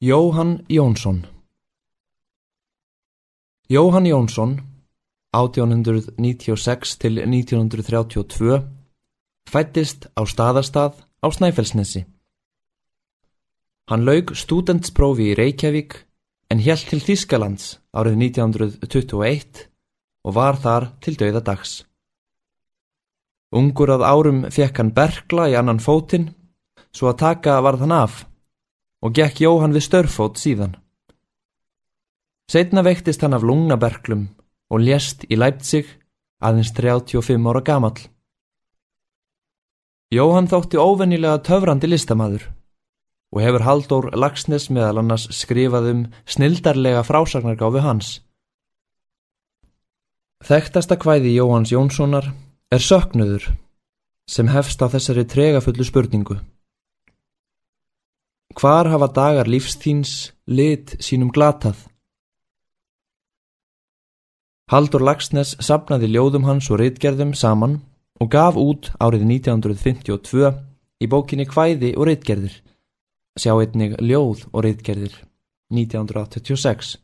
Jóhann Jónsson Jóhann Jónsson 1896 til 1932 fættist á staðarstað á Snæfellsnesi. Hann laug stúdentsprófi í Reykjavík en hjælt til Þískalands árið 1921 og var þar til dauða dags. Ungur að árum fekk hann bergla í annan fótinn svo að taka varð hann af og gekk Jóhann við störfót síðan. Setna veiktist hann af lungnaberglum og lést í Leipzig aðeins 35 ára gamall. Jóhann þótti óvennilega töfrandi listamaður og hefur Halldór Lagsnes meðal annars skrifað um snildarlega frásagnargáfi hans. Þekktasta kvæði Jóhanns Jónssonar er söknuður sem hefst á þessari tregafullu spurningu. Hvar hafa dagar lífstíns lit sínum glatað? Haldur Lagsnes sapnaði ljóðum hans og reitgerðum saman og gaf út árið 1952 í bókinni Hvæði og reitgerðir, sjá einnig Ljóð og reitgerðir 1986.